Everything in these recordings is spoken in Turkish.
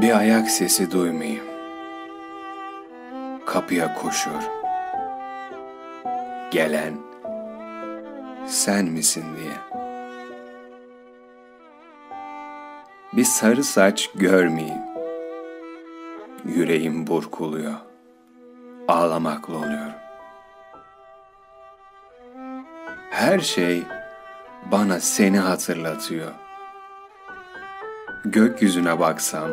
Bir ayak sesi duymayayım. Kapıya koşuyor. Gelen sen misin diye. Bir sarı saç görmeyeyim. Yüreğim burkuluyor. Ağlamakla oluyorum. Her şey bana seni hatırlatıyor. Gökyüzüne baksam,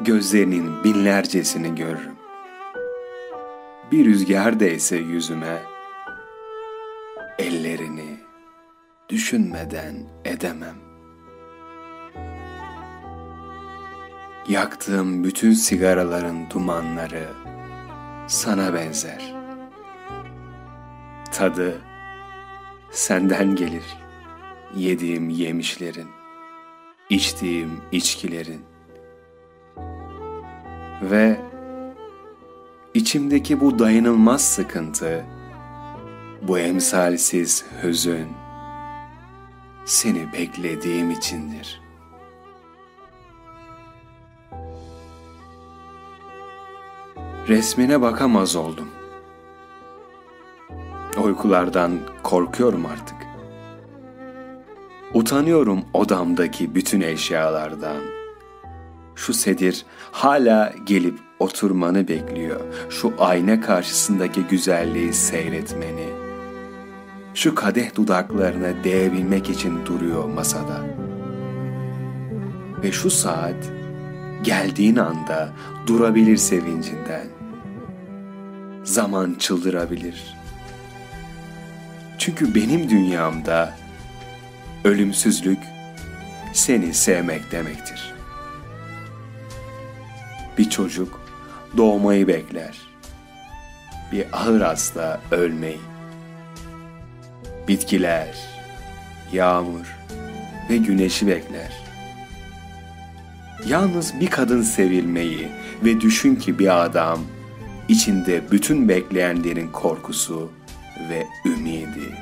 gözlerinin binlercesini görürüm. Bir rüzgar değse yüzüme, ellerini düşünmeden edemem. Yaktığım bütün sigaraların dumanları sana benzer. Tadı senden gelir. Yediğim yemişlerin, içtiğim içkilerin ve içimdeki bu dayanılmaz sıkıntı, bu emsalsiz hüzün seni beklediğim içindir. Resmine bakamaz oldum. Uykulardan korkuyorum artık. Utanıyorum odamdaki bütün eşyalardan. Şu sedir hala gelip oturmanı bekliyor. Şu ayna karşısındaki güzelliği seyretmeni. Şu kadeh dudaklarına değebilmek için duruyor masada. Ve şu saat geldiğin anda durabilir sevincinden. Zaman çıldırabilir. Çünkü benim dünyamda ölümsüzlük seni sevmek demektir. Bir çocuk doğmayı bekler. Bir ağır hasta ölmeyi. Bitkiler, yağmur ve güneşi bekler. Yalnız bir kadın sevilmeyi ve düşün ki bir adam içinde bütün bekleyenlerin korkusu ve ümidi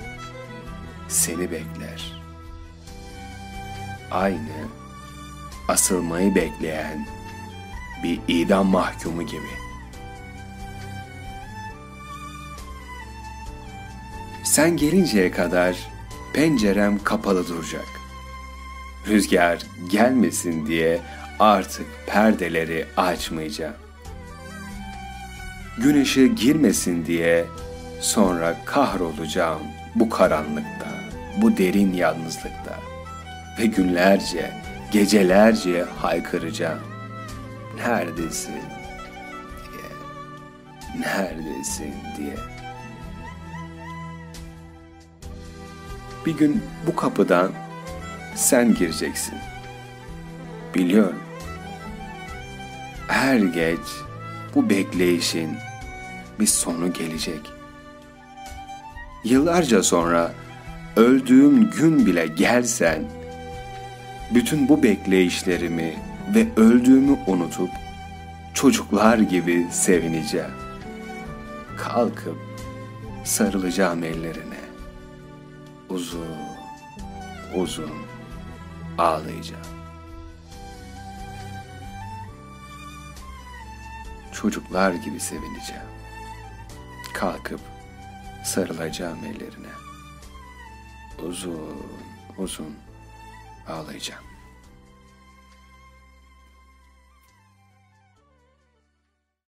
seni bekler. Aynı asılmayı bekleyen bir idam mahkumu gibi. Sen gelinceye kadar pencerem kapalı duracak. Rüzgar gelmesin diye artık perdeleri açmayacağım. Güneşe girmesin diye sonra kahrolacağım bu karanlıkta, bu derin yalnızlıkta ve günlerce, gecelerce haykıracağım. Neredesin diye, neredesin diye. Bir gün bu kapıdan sen gireceksin. Biliyorum. Her geç bu bekleyişin bir sonu gelecek. Yıllarca sonra öldüğüm gün bile gelsen, bütün bu bekleyişlerimi ve öldüğümü unutup çocuklar gibi sevineceğim. Kalkıp sarılacağım ellerine. Uzun, uzun ağlayacağım. Çocuklar gibi sevineceğim. Kalkıp sarılacağım ellerine. Uzun, uzun ağlayacağım.